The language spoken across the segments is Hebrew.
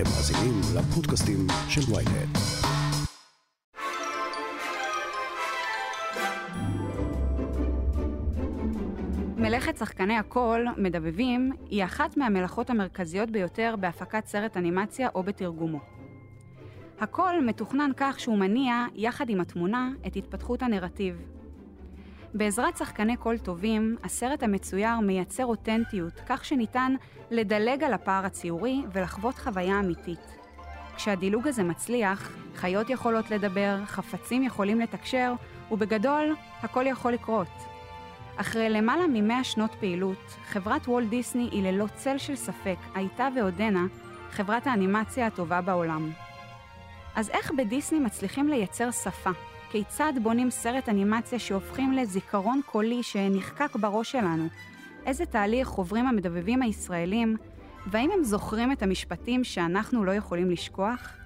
אתם מאזינים לפודקאסטים של ויינט. מלאכת שחקני הקול, מדבבים, היא אחת מהמלאכות המרכזיות ביותר בהפקת סרט אנימציה או בתרגומו. הקול מתוכנן כך שהוא מניע, יחד עם התמונה, את התפתחות הנרטיב. בעזרת שחקני קול טובים, הסרט המצויר מייצר אותנטיות, כך שניתן לדלג על הפער הציורי ולחוות חוויה אמיתית. כשהדילוג הזה מצליח, חיות יכולות לדבר, חפצים יכולים לתקשר, ובגדול, הכל יכול לקרות. אחרי למעלה ממאה שנות פעילות, חברת וולט דיסני היא ללא צל של ספק, הייתה ועודנה, חברת האנימציה הטובה בעולם. אז איך בדיסני מצליחים לייצר שפה? כיצד בונים סרט אנימציה שהופכים לזיכרון קולי שנחקק בראש שלנו? איזה תהליך עוברים המדבבים הישראלים, והאם הם זוכרים את המשפטים שאנחנו לא יכולים לשכוח?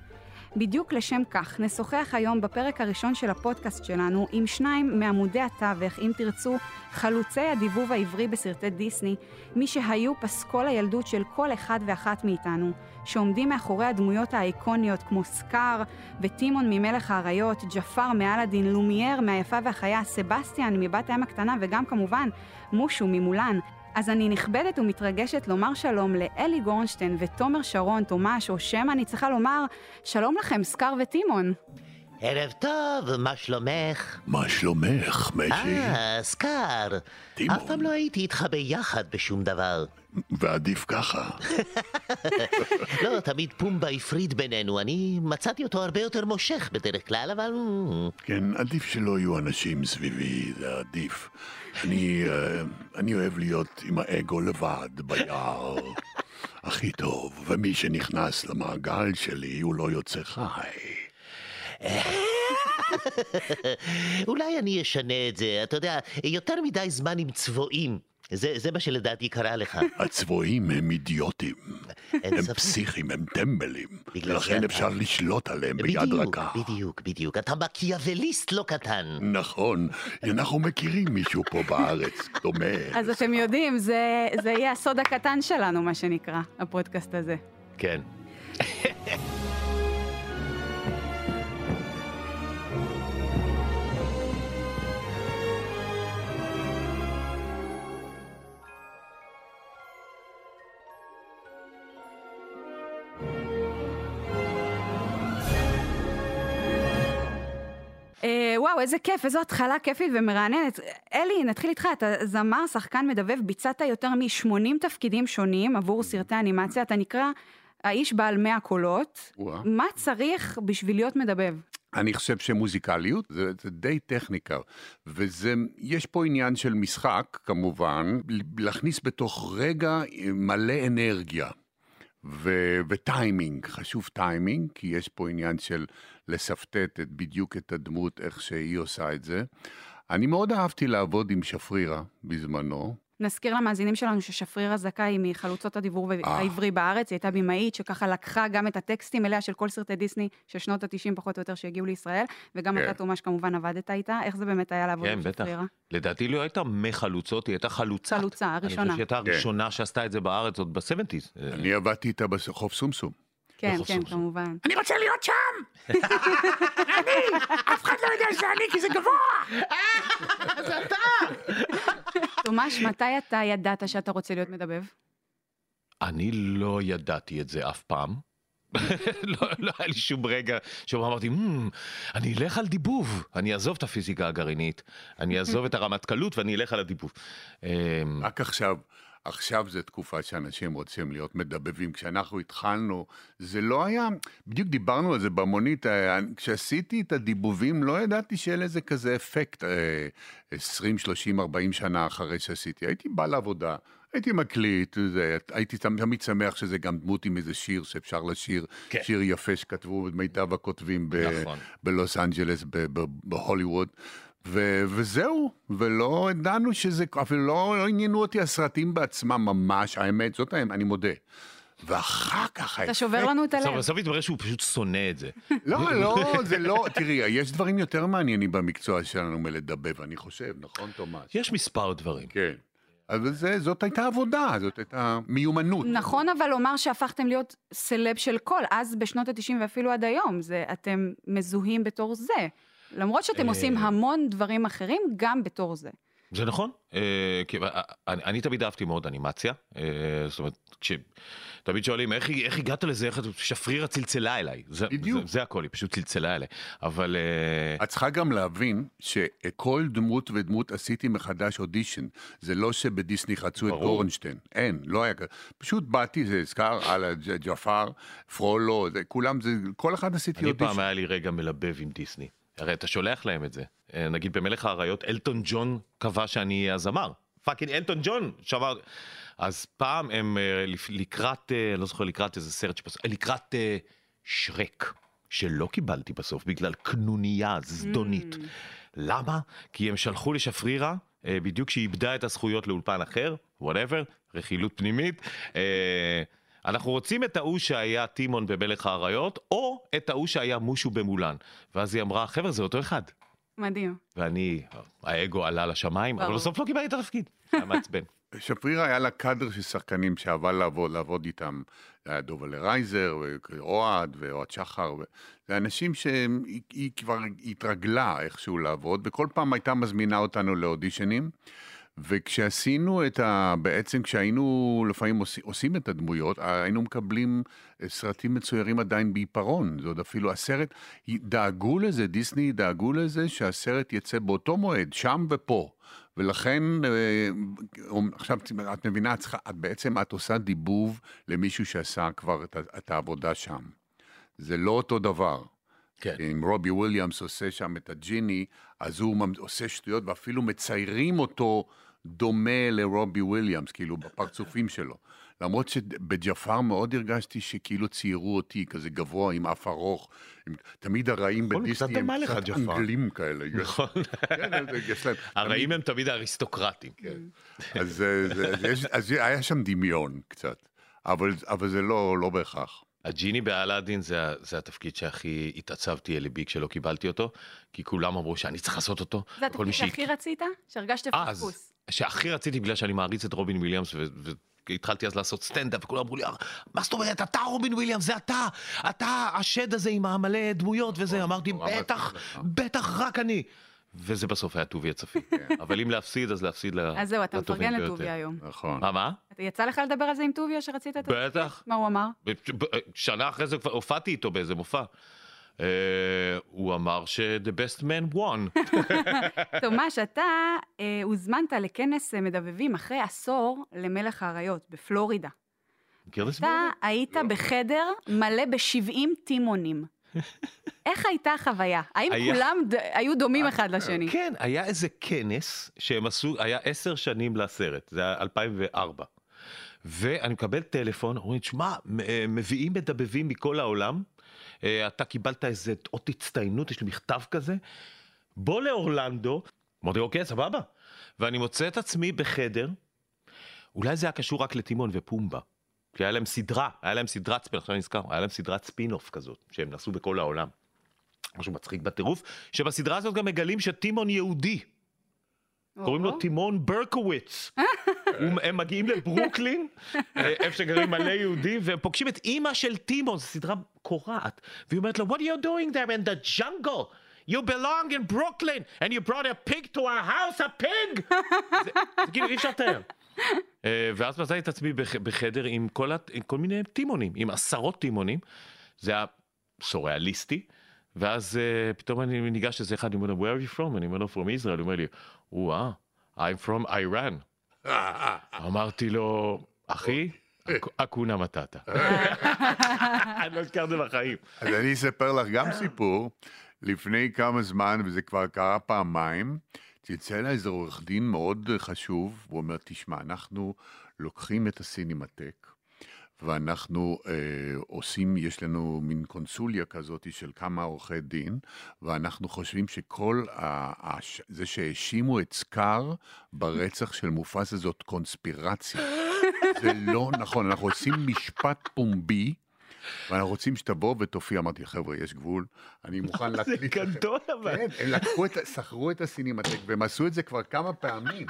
בדיוק לשם כך נשוחח היום בפרק הראשון של הפודקאסט שלנו עם שניים מעמודי התווך, אם תרצו, חלוצי הדיבוב העברי בסרטי דיסני, מי שהיו פסקול הילדות של כל אחד ואחת מאיתנו, שעומדים מאחורי הדמויות האיקוניות כמו סקאר וטימון ממלך האריות, ג'פר מאלאדין, לומייר מהיפה והחיה, סבסטיאן מבת הים הקטנה וגם כמובן מושו ממולן. אז אני נכבדת ומתרגשת לומר שלום לאלי גורנשטיין ותומר שרון, תומש, או שמא אני צריכה לומר שלום לכם, סקאר וטימון. ערב טוב, מה שלומך? מה שלומך, משי? אה, סקאר. טימון. אף פעם לא הייתי איתך ביחד בשום דבר. ועדיף ככה. לא, תמיד פומבה הפריד בינינו, אני מצאתי אותו הרבה יותר מושך בדרך כלל, אבל... כן, עדיף שלא יהיו אנשים סביבי, זה עדיף. אני, אה, אני אוהב להיות עם האגו לבד ביער. הכי טוב, ומי שנכנס למעגל שלי הוא לא יוצא חי. אולי אני אשנה את זה, אתה יודע, יותר מדי זמן עם צבועים. זה, זה מה שלדעתי קרה לך. הצבועים הם אידיוטים. הם ספק. פסיכים, הם טמבלים. שאתה- אפשר לשלוט עליהם ביד בדיוק, רכה. בדיוק, בדיוק. אתה מקיאווליסט לא קטן. נכון, אנחנו מכירים מישהו פה בארץ, דומה. אז אתם יודעים, זה, זה יהיה הסוד הקטן שלנו, מה שנקרא, הפודקאסט הזה. כן. וואו, איזה כיף, איזו התחלה כיפית ומרעננת. אלי, נתחיל איתך, אתה זמר, שחקן מדבב, ביצעת יותר מ-80 תפקידים שונים עבור סרטי אנימציה, אתה נקרא האיש בעל 100 קולות. מה צריך בשביל להיות מדבב? אני חושב שמוזיקליות זה, זה די טכניקה, ויש פה עניין של משחק כמובן, להכניס בתוך רגע מלא אנרגיה וטיימינג, חשוב טיימינג, כי יש פה עניין של לשפטט את, בדיוק את הדמות, איך שהיא עושה את זה. אני מאוד אהבתי לעבוד עם שפרירה בזמנו, נזכיר למאזינים שלנו ששפרירה זכאי היא מחלוצות הדיבור אה. העברי בארץ, היא הייתה במאית שככה לקחה גם את הטקסטים אליה של כל סרטי דיסני של שנות ה-90 פחות או יותר שהגיעו לישראל, וגם כן. אתה תומש כמובן עבדת איתה, איך זה באמת היה לעבוד כן, עם בטח. שפרירה? לדעתי לא הייתה מחלוצות, היא הייתה חלוצה. חלוצה, אני הראשונה. חושב שהייתה כן. הראשונה שעשתה את זה בארץ עוד ב-70's. אני עבדתי איתה בחוף סומסום. כן, כן. כמובן. אני רוצה להיות שם! אני! אף אחד לא יודע שזה אני כי זה גבוה! תומש, מתי אתה ידעת שאתה רוצה להיות מדבב? אני לא ידעתי את זה אף פעם. לא, לא היה לי שום רגע שבו אמרתי, "מ, אני אלך על דיבוב, אני אעזוב את הפיזיקה הגרעינית, אני אעזוב את הרמטכ"לות ואני אלך על הדיבוב. אמ, רק עכשיו, עכשיו זו תקופה שאנשים רוצים להיות מדבבים. כשאנחנו התחלנו, זה לא היה, בדיוק דיברנו על זה במונית, אה, כשעשיתי את הדיבובים לא ידעתי שיהיה לזה כזה אפקט אה, 20, 30, 40 שנה אחרי שעשיתי. הייתי בא לעבודה, הייתי מקליט, זה, הייתי תמיד שמח שזה גם דמות עם איזה שיר שאפשר לשיר, כן. שיר יפה שכתבו מיטב הכותבים ב- נכון. בלוס אנג'לס, ב- ב- בהוליווד. ו- וזהו, ולא ידענו שזה, אפילו לא, לא עניינו אותי הסרטים בעצמם ממש, האמת, זאת האמת, אני מודה. ואחר כך... אתה שובר לנו את הלב. בסוף התברר שהוא פשוט שונא את זה. לא, לא, זה לא, תראי, יש דברים יותר מעניינים במקצוע שלנו מלדבב, אני חושב, נכון, תומש? יש מספר דברים. כן. אבל זה, זאת הייתה עבודה, זאת הייתה מיומנות. נכון אבל לומר שהפכתם להיות סלב של קול, אז בשנות ה-90 ואפילו עד היום, זה, אתם מזוהים בתור זה. למרות שאתם אה. עושים המון דברים אחרים, גם בתור זה. זה נכון, אה, כי, אה, אני, אני תמיד אהבתי מאוד אנימציה, אה, זאת אומרת, כש... תמיד שואלים איך, איך הגעת לזה, איך את- שפרירה צלצלה אליי, זה, בדיוק. זה, זה הכל, היא פשוט צלצלה אליי, אבל את צריכה גם להבין שכל דמות ודמות עשיתי מחדש אודישן. זה לא שבדיסני חצו את ברור. אורנשטיין. אין, לא היה כזה. פשוט באתי, זה הזכר, על ג'פר, פרולו, זה, כולם, זה, כל אחד עשיתי אני אודישן. פעם היה לי רגע מלבב עם דיסני, הרי אתה שולח להם את זה, אה, נגיד במלך האריות, אלטון ג'ון קבע שאני אהיה הזמר, פאקינג אלטון ג'ון שמר, אז פעם הם אה, לקראת, אה, לא זוכר לקראת איזה סרט. אה, לקראת שרק, שלא קיבלתי בסוף בגלל קנוניה זדונית. למה? כי הם שלחו לשפרירה, בדיוק כשהיא איבדה את הזכויות לאולפן אחר, Whatever, רכילות פנימית. אנחנו רוצים את ההוא שהיה טימון במלך האריות, או את ההוא שהיה מושו במולן. ואז היא אמרה, חבר'ה, זה אותו אחד. מדהים. ואני, האגו עלה לשמיים, אבל ברור. בסוף לא קיבלתי את התפקיד. היה מעצבן. שפרירה היה לה קאדר של שחקנים שעבר לעבוד, לעבוד איתם. זה היה דובל'ה רייזר, ואוהד, ואוהד שחר. ו... זה אנשים שהיא היא כבר התרגלה איכשהו לעבוד, וכל פעם הייתה מזמינה אותנו לאודישנים. וכשעשינו את ה... בעצם כשהיינו לפעמים עושים, עושים את הדמויות, היינו מקבלים אה, סרטים מצוירים עדיין בעיפרון. זה עוד אפילו הסרט, דאגו לזה, דיסני דאגו לזה שהסרט יצא באותו מועד, שם ופה. ולכן, אה, עכשיו את מבינה, את, צריכה, את בעצם את עושה דיבוב למישהו שעשה כבר את, את העבודה שם. זה לא אותו דבר. כן. אם רובי וויליאמס עושה שם את הג'יני, אז הוא עושה שטויות ואפילו מציירים אותו דומה לרובין וויליאמס, כאילו בפרצופים שלו. למרות שבג'פר מאוד הרגשתי שכאילו ציירו אותי כזה גבוה עם אף ארוך. עם, תמיד הרעים נכון, בדיסני הם קצת ג'פר. אנגלים כאלה. נכון. כן. הרעים הם תמיד האריסטוקרטים. אז, זה- זה- זה- יש- אז היה שם דמיון קצת, אבל, אבל זה לא, לא בהכרח. הג'יני באלאדין זה, זה התפקיד שהכי התעצבתי אל ליבי כשלא קיבלתי אותו, כי כולם אמרו שאני צריך לעשות אותו. זה כל התפקיד שהכי רצית? שהרגשת אה, פספוס. שהכי רציתי בגלל שאני מעריץ את רובין וויליאמס ו... ו... התחלתי אז לעשות סטנדאפ וכולם אמרו לי, "אה, מה זאת אומרת, אתה רובין וויליאמס, זה אתה, אתה השד הזה עם המלא דמויות וזה, אמרתי, בטח, לך." בטח רק אני. וזה בסוף היה טוביה צפיר. אבל אם להפסיד, אז להפסיד ל- אז זהו, אתה לטובים מפרגן ביותר. לטוביה היום. נכון. מה, מה? אתה יצא לך לדבר על זה עם טוביה שרצית את זה? בטח. מה הוא אמר? שנה אחרי זה כבר הופעתי איתו באיזה מופע. אה, הוא אמר ש-the best man won. תומש, אתה אה, הוזמנת לכנס אה, מדבבים אחרי עשור למלך האריות בפלורידה. מכיר את הסיפור אתה? היית בחדר מלא ב-70 טימונים. איך הייתה החוויה? האם היה- כולם ד- היו דומים אחד לשני? כן, היה איזה כנס שהם עשו, היה עשר שנים לסרט, זה היה 2004. ואני מקבל טלפון, אומרים, שמע, אה, מביאים מדבבים מכל העולם, אה, אתה קיבלת איזה אות הצטיינות, יש לי מכתב כזה, בוא לאורלנדו, אמרתי, אוקיי, סבבה. ואני מוצא את עצמי בחדר, אולי זה היה קשור רק לטימון ופומבה. כי היה להם סדרה, היה להם סדרת ספין, עכשיו אני נזכר, היה להם סדרת ספין-אוף כזאת, שהם נסעו בכל העולם. משהו מצחיק בטירוף, שבסדרה הזאת גם מגלים שטימון יהודי, קוראים לו טימון ברקוויץ. הם מגיעים לברוקלין, אה, איפה שגרים מלא יהודים, והם פוגשים את אימא של טימון, זו סדרה קורעת. והיא אומרת לו, What are you doing there in the jungle? You belong in Brooklyn, and you brought a pig to our house, a pig! זה כאילו אי אפשר לתאר. אה, ואז מצאתי את עצמי בח- בחדר עם כל מיני טימונים, עם עשרות טימונים. זה היה סוריאליסטי. ואז uh, פתאום אני ניגש לזה אחד, אני אומר לו, where are you from? אני אומר לו, from Israel. הוא אומר לי, וואה, I'm from Iran. אמרתי לו, אחי, אק- אקונה מטאטה. אני לא אזכר את זה בחיים. אז אני אספר לך גם סיפור. לפני כמה זמן, וזה כבר קרה פעמיים, צלצל אליי איזה עורך דין מאוד חשוב, הוא אומר, תשמע, אנחנו לוקחים את הסינמטק, ואנחנו אה, עושים, יש לנו מין קונסוליה כזאת של כמה עורכי דין, ואנחנו חושבים שכל ה, הש, זה שהאשימו את סקאר ברצח של מופסה זאת קונספירציה. זה לא נכון, אנחנו עושים משפט פומבי. ואנחנו רוצים שתבוא ותופיע, אמרתי, חבר'ה, יש גבול, אני מוכן זה להקליט לכם. גדול אבל. כן, הם לקחו את, ה- שכרו את הסינמטק, והם עשו את זה כבר כמה פעמים.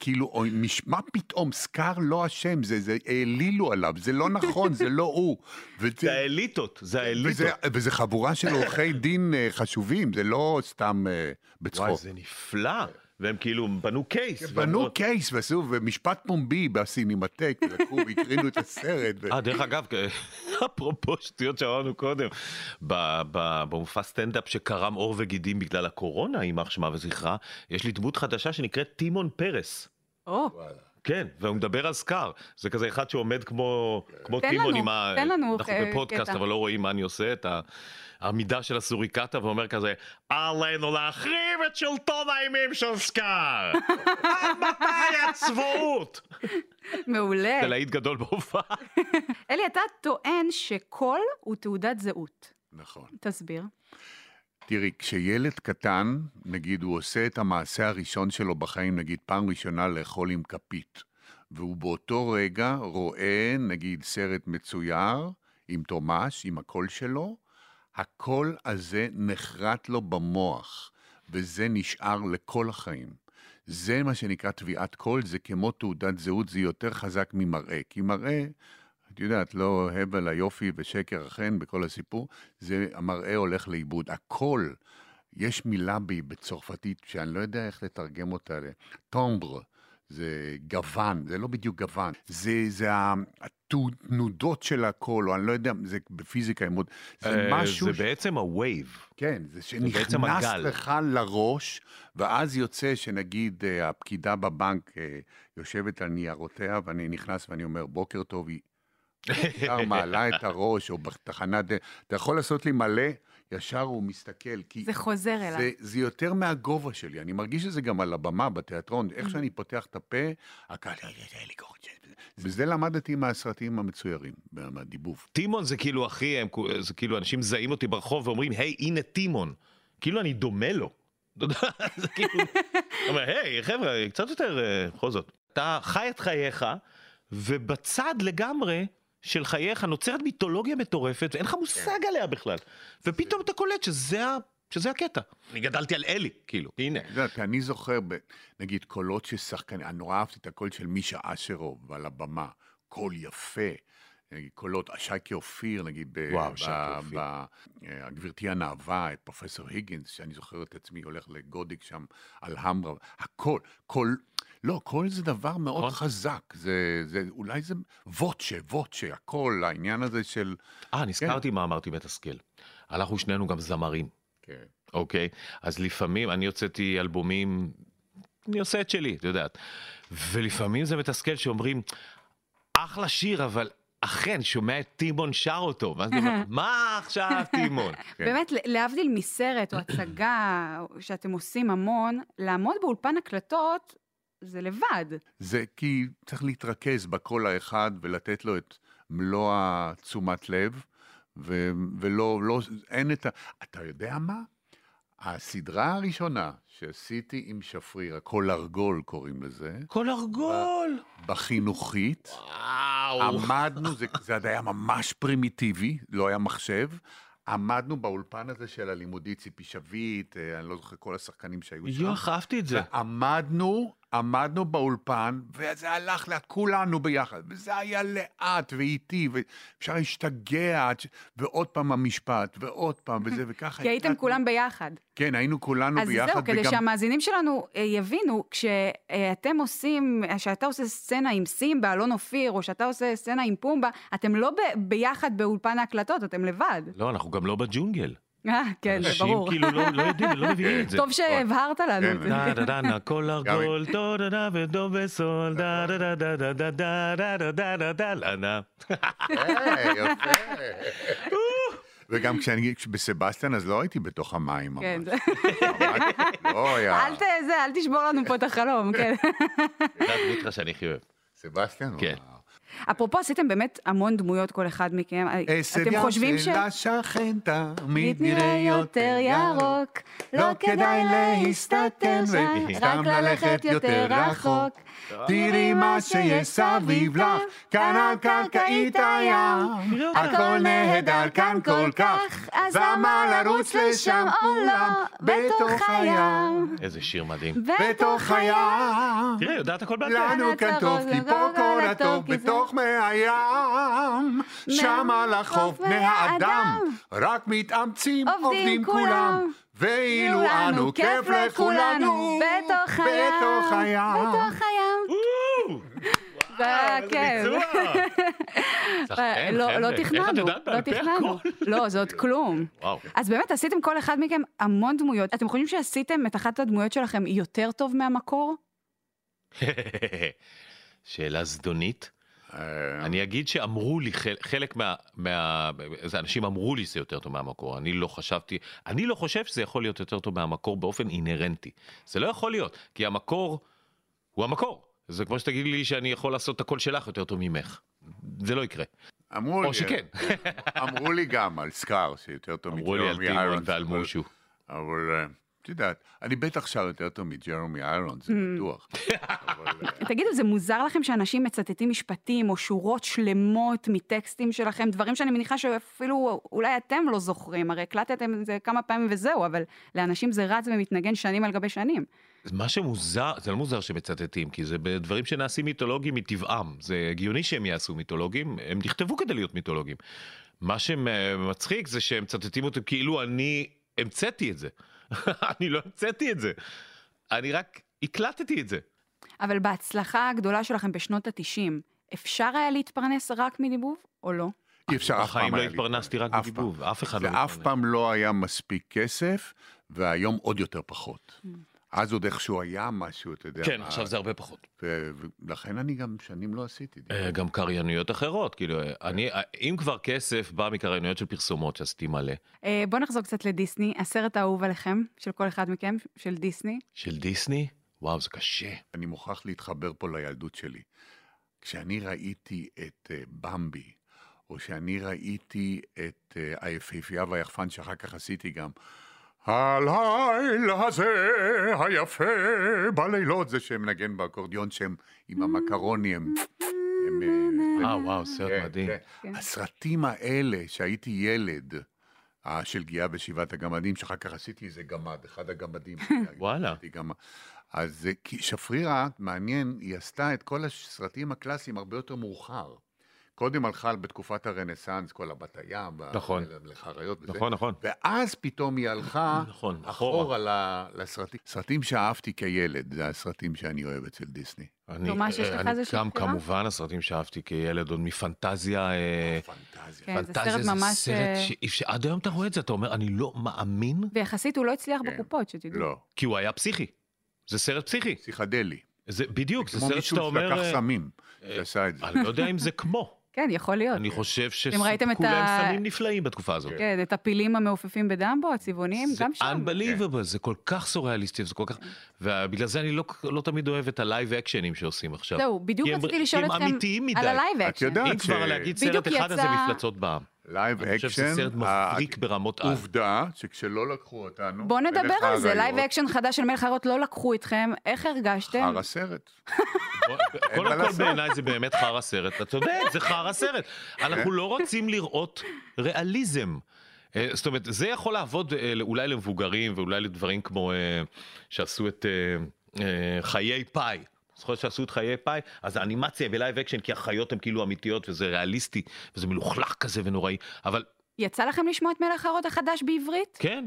כאילו, מה פתאום, סקאר לא אשם, זה, זה העלילו עליו, זה לא נכון, זה לא הוא. וזה, זה האליטות, זה האליטות. וזה, וזה חבורה של עורכי דין אה, חשובים, זה לא סתם אה, בצחוק. וואי, זה נפלא. והם כאילו בנו קייס. בנו ואמרו- קייס ועשו, ומשפט פומבי בסינמטק, לקחו והקרינו את הסרט. ו- אה, דרך אגב, אפרופו שטויות שאמרנו קודם, ב- ב- במופע סטנדאפ שקרם עור וגידים בגלל הקורונה, יימח שמה וזכרה, יש לי דמות חדשה שנקראת טימון פרס. או, כן, והוא מדבר על סקאר. זה כזה אחד שעומד כמו, כמו תן טימון לנו, עם ה... תן לנו, אנחנו אה, בפודקאסט, קטע. אבל לא רואים מה אני עושה, את העמידה של הסוריקטה, ואומר כזה, עלינו להחריב את שלטון האימים של סקאר! עד מתי הצבאות? מעולה. זה להיט גדול בהופעה. אלי, אתה טוען שקול הוא תעודת זהות. נכון. תסביר. תראי, כשילד קטן, נגיד, הוא עושה את המעשה הראשון שלו בחיים, נגיד, פעם ראשונה לאכול עם כפית, והוא באותו רגע רואה, נגיד, סרט מצויר, עם תומש, עם הקול שלו, הקול הזה נחרט לו במוח, וזה נשאר לכל החיים. זה מה שנקרא תביעת קול, זה כמו תעודת זהות, זה יותר חזק ממראה. כי מראה, את יודעת, לא הבל היופי ושקר אכן בכל הסיפור, זה המראה הולך לאיבוד. הקול, יש מילה בי בצרפתית שאני לא יודע איך לתרגם אותה, timbre, זה גוון, זה לא בדיוק גוון, זה, זה התנודות של הקול, או אני לא יודע, זה בפיזיקה, הם עוד- זה אה, משהו... זה בעצם הווייב. כן, זה שנכנס. לך לראש, ואז יוצא שנגיד אה, הפקידה בבנק אה, יושבת על ניירותיה, ואני נכנס ואני אומר, בוקר טוב, היא ישר מעלה את הראש, או בתחנת אתה יכול לעשות לי מלא, ישר הוא מסתכל, כי זה חוזר אליו. זה, זה יותר מהגובה שלי, אני מרגיש את זה גם על הבמה, בתיאטרון, איך שאני פותח את הפה, הקהל, וזה למדתי מהסרטים המצוירים, מהדיבוב. טימון זה כאילו אחי, הם, זה כאילו אנשים מזהים אותי ברחוב ואומרים, היי, הנה טימון. כאילו אני דומה לו. אתה יודע, זה כאילו, אומר, היי, חבר'ה, קצת יותר, אה, בכל זאת. אתה חי את חייך, ובצד לגמרי של חייך נוצרת מיתולוגיה מטורפת, ואין לך מושג עליה בכלל. ופתאום אתה קולט שזה ה... שזה הקטע. אני גדלתי על אלי, כאילו, הנה. את יודעת, אני זוכר, ב- נגיד, קולות של שחקנים, אני נורא אהבתי את הקול של מישה אשרוב על הבמה, קול יפה. נגיד, קולות, שייקה אופיר, נגיד, ב- וואו, ב-. ב- אה, גברתי הנאווה, את פרופסור היגינס, שאני זוכר את עצמי הולך לגודיק שם על המרה, הקול, קול, לא, קול זה דבר מאוד נכון. חזק, זה, זה, אולי זה ווטשה, ווטשה, הקול, העניין הזה של... אה, נזכרתי מה אמרתי מתסכל. אנחנו שנינו גם זמרים. כן. אוקיי? אז לפעמים, אני הוצאתי אלבומים, אני עושה את שלי, את יודעת. ולפעמים זה מתסכל שאומרים, אחלה שיר, אבל אכן, שומע את טימון שר אותו. ואז אני אומר, מה עכשיו טימון? כן. באמת, להבדיל מסרט או הצגה שאתם עושים המון, לעמוד באולפן הקלטות זה לבד. זה כי צריך להתרכז בקול האחד ולתת לו את מלוא התשומת לב, ו- ולא, לא, אין את ה... אתה יודע מה? הסדרה הראשונה שעשיתי עם שפריר, הקול ארגול קוראים לזה, כל ארגול! בחינוכית, וואו. עמדנו, זה, זה עוד היה ממש פרימיטיבי, לא היה מחשב, עמדנו באולפן הזה של הלימודי ציפי שביט, אה, אני לא זוכר כל השחקנים שהיו שם. יואו, אהבתי את זה. עמדנו, עמדנו באולפן, וזה הלך לאט, כולנו ביחד, וזה היה לאט ואיטי, ואפשר להשתגע, עד ש... ועוד פעם המשפט, ועוד פעם, וזה, וככה... כי הייתם. כולם ביחד. כן, היינו כולנו אז ביחד, זהו, כדי שהמאזינים שלנו אה, יבינו, כשאתם עושים, כשאתה עושה סצנה עם סימבה, אלון אופיר, או שאתה עושה סצנה עם פומבה, אתם לא ב- ביחד באולפן ההקלטות, אתם לבד. לא, אנחנו גם לא בג'ונגל. אה, כן, זה אנשים ברור. כאילו לא לא יודעים, לא מבינים את זה. טוב שהבהרת לנו. כן, דה דה דה נה כל ארגול, דו דה דה ודו וסול, דה דה דה דה דה דה דה דה דה דה דה דה דה דה אה, יפה. וגם כשאני בסבסטיאן, אז לא הייתי בתוך המים כן, ממש. ממש לא היה... אל זה, תשבור לנו פה את החלום, כן. זה הדמות שלך שאני הכי אוהב. סבסטיאן? כן. אפרופו, עשיתם באמת המון דמויות כל אחד מכם. אתם חושבים ש... אצל השכן תמיד נראה יותר ירוק, לא כדאי להסתתר שם, רק ללכת יותר רחוק. תראי מה שיש סביב לך, כאן על קרקעית הים, הכל נהדר כאן כל כך, אז למה לרוץ לשם? או לא, בתוך הים. איזה שיר מדהים. בתוך הים. תראה, יודעת הכל פה. לנו כאן טוב, כי פה כל הטוב בתוך מי הים. שם על החוף בני האדם, רק מתאמצים עובדים כולם. ואילו אנו כיף לכולנו, בתוך הים. זה היה כיף. שחקן, לא. לא תכננו, לא תכננו. לא, זה עוד כלום. אז באמת עשיתם כל אחד מכם המון דמויות. אתם חושבים שעשיתם את אחת הדמויות שלכם יותר טוב מהמקור? שאלה זדונית. אה, אני אגיד שאמרו לי, חל- חלק מה... מה... זה אנשים אמרו לי שזה יותר טוב מהמקור, אני לא חשבתי, אני לא חושב שזה יכול להיות יותר טוב מהמקור באופן אינהרנטי. זה לא יכול להיות, כי המקור הוא המקור. זה כמו שתגידי לי שאני יכול לעשות את הקול שלך יותר טוב ממך. זה לא יקרה. אמרו לי, או שכן. אמרו לי גם על סקאר שיותר טוב אמרו לי על טימון איירונס, ועל מושו. אבל אה, את יודעת, אני בטח שר יותר טוב מג'רמי איירונס, זה Mm. בטוח. אה, תגידו, זה מוזר לכם שאנשים מצטטים משפטים או שורות שלמות מטקסטים שלכם, דברים שאני מניחה שאפילו אולי אתם לא זוכרים, הרי הקלטתם את זה כמה פעמים וזהו, אבל לאנשים זה רץ ומתנגן שנים על גבי שנים. מה שמוזר, זה לא מוזר שמצטטים, כי זה בדברים שנעשים מיתולוגיים מטבעם. זה הגיוני שהם יעשו מיתולוגיים, הם נכתבו כדי להיות מיתולוגיים. מה שמצחיק זה שהם מצטטים אותם כאילו אני המצאתי את זה. אני לא המצאתי את זה. אני רק הקלטתי את זה. אבל בהצלחה הגדולה שלכם בשנות התשעים, אפשר היה להתפרנס רק מדיבוב, או לא? אי אפשר אף פעם בחיים לא התפרנסתי רק פעם. אף אחד לא זה אף התפרנס. פעם לא היה מספיק כסף, והיום עוד יותר פחות. אז עוד איכשהו היה משהו, אתה יודע. כן, מה, עכשיו זה הרבה פחות. ולכן אני גם שנים לא עשיתי. אה, גם קריינויות אחרות, כאילו, אה, אני, אה, אם כבר כסף בא מקריינויות של פרסומות שעשיתי מלא, בואו נחזור קצת לדיסני, הסרט האהוב עליכם, של כל אחד מכם, של דיסני. של דיסני, וואו, זה קשה. אני מוכרח להתחבר פה לילדות שלי. כשאני ראיתי את במבי, או שאני ראיתי את היפהפייה והיחפן, שאחר כך עשיתי גם, הלילה הזה היפה בלילות, זה שמנגן באקורדיון שהם עם המקרוני, הם... אה, אה, וואו, סרט כן, מדהים. כן. כן. הסרטים האלה, שהייתי ילד, אה, של גיאה בשבעת הגמדים, שאחר כך עשיתי איזה גמד, אחד הגמדים. וואלה. אז כי שפרירה, מעניין, היא עשתה את כל הסרטים הקלאסיים הרבה יותר מאוחר. קודם הלכה בתקופת הרנסאנס, כל הבת הים, נכון. לחריות וזה. נכון, נכון. ואז פתאום היא הלכה נכון, אחורה. אחורה ל- לסרטים. סרטים שאהבתי כילד, זה הסרטים שאני אוהב אצל דיסני. אני, ממש יש אה, לך אני איזושהי גם בחירה? כמובן הסרטים שאהבתי כילד, עוד מפנטזיה. אה, פנטזיה. כן, זה פנטזיה סרט זה ממש, סרט אה, שאי אפשר- עד היום אתה רואה את זה, אתה אומר, אני לא מאמין, ויחסית הוא לא הצליח כן. בקופות, שתדעו. לא, כי הוא היה פסיכי. זה סרט פסיכי. פסיכדלי. זה בדיוק, זה כמו סרט מישהו שאתה אומר... שלקח אה, סמים, אה, שעשה את זה. אני לא יודע אם זה כמו. כן, יכול להיות. אני חושב את שכולם ה- סמים נפלאים בתקופה הזאת. כן, את הפילים המעופפים בדמבו, הצבעוניים, זה גם שם. unbelievable, זה כל כך סוריאליסטי, זה כל כך... ובגלל זה אני לא, לא תמיד אוהב את ה live אקשנים שעושים עכשיו. זהו, בדיוק רציתי לשאול אתכם. על ה live את אקשן. יודעת אם כבר ש- להגיד סרט אחד, אז זה מפלצות בע"מ. live אני חושב שזה אקשן, סרט מבריק ברמות על. עובדה שכשלא לקחו אותנו, בואו נדבר על זה, live action חדש של מלך האריות לא לקחו אתכם, איך הרגשתם? חרא סרט. קודם כל. בעיניי זה באמת חרא סרט, אתה צודק, זה חרא סרט. אנחנו לא רוצים לראות ריאליזם. אה, זאת אומרת, זה יכול לעבוד אה, אולי למבוגרים ואולי לדברים כמו אה, שעשו את חיי פאי. זוכר שעשו את חיי פאי? אז האנימציה ב live action, כי החיות הן כאילו אמיתיות וזה ריאליסטי, וזה מלוכלך כזה ונוראי, אבל יצא לכם לשמוע את מלך האריות החדש בעברית? כן,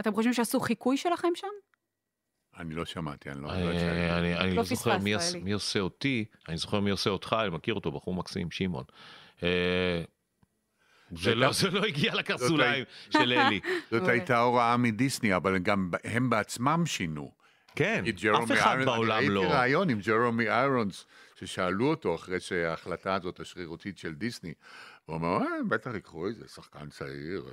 אתם חושבים שעשו חיקוי שלכם שם? אני לא שמעתי, אני לא... אה, לא לי. אני אני לא זוכר מי עושה אותי, אני זוכר מי עושה אותך, אני מכיר אותו, בחור מקסים, שמעון. אה, זה לא- זה לא הגיע לקרסוליים של אלי. זאת. הייתה הוראה מדיסני, אבל גם הם בעצמם שינו. כן, אף אחד איירונס- בעולם אני לא. ראיתי ראיון עם ג'רמי איירונס, ששאלו אותו אחרי שההחלטה הזאת השרירותית של דיסני. הוא אמר, אה, בטח ייקחו איזה שחקן צעיר.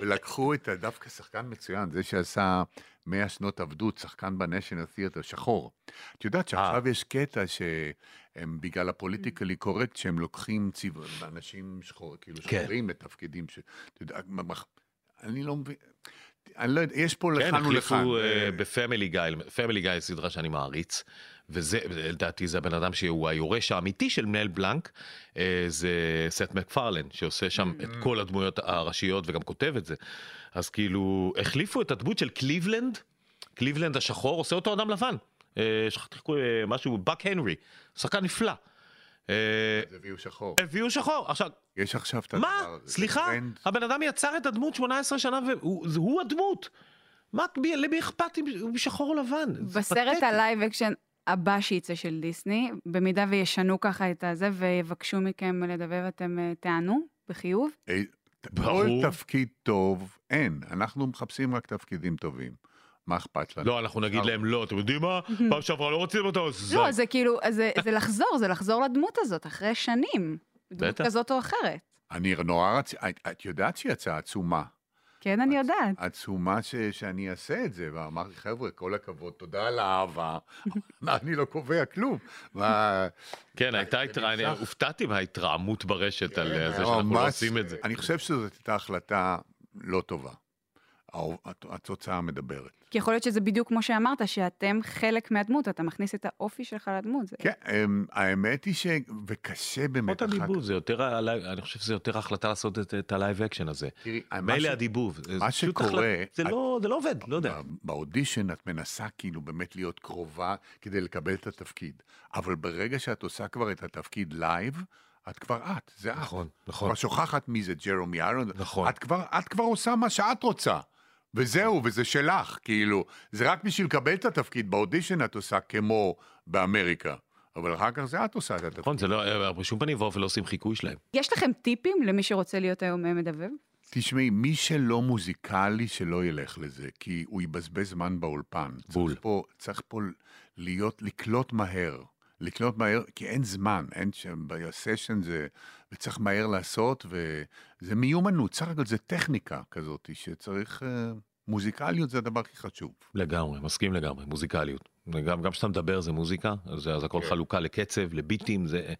ולקחו את דווקא שחקן מצוין, זה שעשה 100 שנות עבדות, שחקן ב National Theatre, שחור. את יודעת שעכשיו יש קטע שהם בגלל ה politically correct, שהם לוקחים צבע, אנשים שחור, כאילו כן. שחורים לתפקידים, ש... אני לא מבין. אני לא יודע, יש פה כן, לכאן ולכאן. החליפו אה, ב Family Guy, Family Guy סדרה שאני מעריץ, וזה, לדעתי זה הבן אדם שהוא היורש האמיתי של מל בלנק, אה, זה סת' מקפרלן, שעושה שם את כל הדמויות הראשיות וגם כותב את זה. אז כאילו, החליפו את הדמות של קליבלנד, קליבלנד השחור, עושה אותו אדם לבן. אה, שכחתי אה, משהו, מייק הנרי, שחקן נפלא. אה, הביאו שחור. הביאו שחור. עכשיו, יש עכשיו את מה? הדבר הזה. סליחה? טרנד. הבן אדם יצר את הדמות 18 שנה והוא הדמות. מה, מי- למי אכפת אם הוא שחור או לבן? בסרט. ה live action הבא שיצא של דיסני, במידה וישנו ככה את הזה ויבקשו מכם לדבר, אתם אה, תענו בחיוב? אה, ברור. כל תפקיד טוב, אין. אנחנו מחפשים רק תפקידים טובים. מה אכפת לנו? לא, אנחנו נגיד להם לא, אתם יודעים מה? פעם שעברה לא רציתם אותו, אז... לא, זה כאילו, זה לחזור, זה לחזור לדמות הזאת אחרי שנים. דמות בטח. כזאת או אחרת. אני נורא רצ... את- את יודעת שיצאה עצומה. כן, אני יודעת. עצומה ש... שאני אעשה את זה, ואמרתי, חבר'ה, כל הכבוד, תודה על האהבה, אני לא קובע כלום. מה... כן, הייתה התרע... אני. הופתעתי מההתרעמות ברשת על אה, זה לא, שאנחנו לא עושים את זה. אני חושב שזאת הייתה החלטה לא טובה. התוצאה מדברת. כי יכול להיות שזה בדיוק כמו שאמרת, שאתם חלק מהדמות, אתה מכניס את האופי שלך לדמות. זה- כן, אמ, האמת היא ש... וקשה באמת. פחות הדיבוב, זה יותר, אני חושב שזה יותר החלטה לעשות את- את ה live action הזה. תראי, מה ש- מילא הדיבוב. זה מה פשוט שקורה- החלטה- זה את- לא- זה לא עובד, לא יודע. באודישן את מנסה כאילו באמת להיות קרובה כדי לקבל את התפקיד. אבל ברגע שאת עושה כבר את התפקיד live, את כבר את, זה את. נכון, נכון. כבר שוכחת מי זה ג'רמי איירונס. נכון. את כבר, את כבר עושה מה שאת רוצה. וזהו, וזה שלך, כאילו. זה רק בשביל לקבל את התפקיד. באודישן את עושה כמו באמריקה. אבל אחר כך זה את עושה את התפקיד. נכון, זה לא, בשום פנים ואופן לא עושים חיקוי שלהם. יש לכם טיפים למי שרוצה להיות היום אה, מדבב? תשמעי, מי שלא מוזיקלי, שלא ילך לזה, כי הוא יבזבז זמן באולפן. בול. צריך פה, צריך פה להיות, לקלוט מהר. לקלוט מהר, כי אין זמן, אין שם, בסשן זה, וצריך מהר לעשות, וזה מיומנות, בסך הכל זה טכניקה כזאת, שצריך, אה, מוזיקליות זה הדבר הכי חשוב. לגמרי, מסכים לגמרי, מוזיקליות. גם כשאתה מדבר זה מוזיקה, אז, אז הכל חלוקה לקצב, לביטים, זה,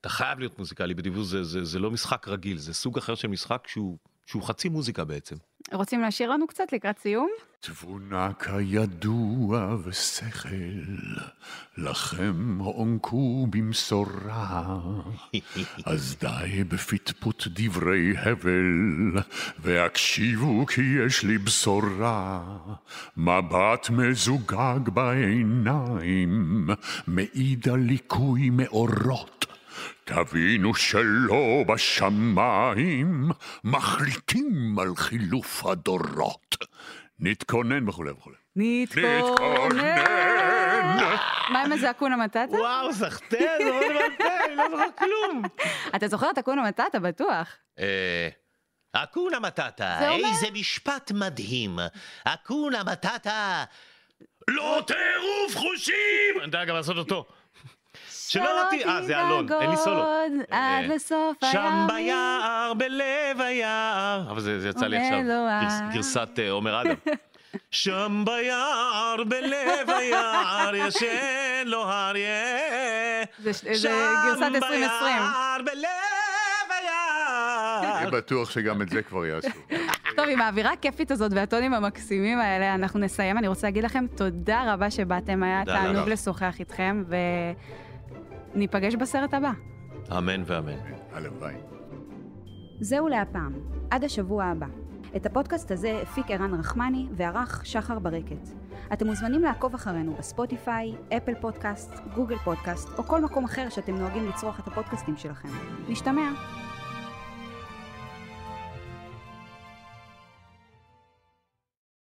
אתה חייב להיות מוזיקלי בדיבור, זה, זה, זה לא משחק רגיל, זה סוג אחר של משחק שהוא, שהוא חצי מוזיקה בעצם. רוצים להשאיר לנו קצת לקראת סיום? תבונה כידוע ושכל, לכם הוענקו במשורה. אז די בפטפוט דברי הבל, והקשיבו כי יש לי בשורה. מבט מזוגג בעיניים, מעיד על ליקוי מאורות. תבינו שלא בשמיים, מחליטים על חילוף הדורות. נתכונן וכולי וכולי. נתכונן! מה עם איזה אקונה מטאטה? וואו, מאוד מטה, אני לא זוכר כלום. אתה זוכר את אקונה מטאטה, בטוח. אה, אקונה מטאטה, איזה משפט מדהים. אקונה מטאטה, לא טירוף חושים! אני יודע גם לעשות אותו. שלא לא תהיה, אה, זה אלון, אין לי סולו. עד אה, לסוף שם הימים. ביער, בלב היער. אבל זה זה יצא לי עכשיו, לו גרס- ה- גרסת אה, עומר אדם. שם ביער, בלב היער, ישן לו אריה. זה שם גרסת 2020. ביער, בלב היער. אני בטוח שגם את זה כבר יעשו. טוב, עם האווירה הכיפית הזאת והטונים המקסימים האלה, אנחנו נסיים. אני רוצה להגיד לכם תודה רבה שבאתם, היה תענוג. לשוחח איתכם, וניפגש בסרט הבא. אמן ואמן. הלוואי. זהו להפעם, עד השבוע הבא. את הפודקאסט הזה הפיק ערן רחמני וערך שחר ברקת. אתם מוזמנים לעקוב אחרינו בספוטיפיי, אפל פודקאסט, גוגל פודקאסט או כל מקום אחר שאתם נוהגים לצרוך את הפודקאסטים שלכם. נשתמע.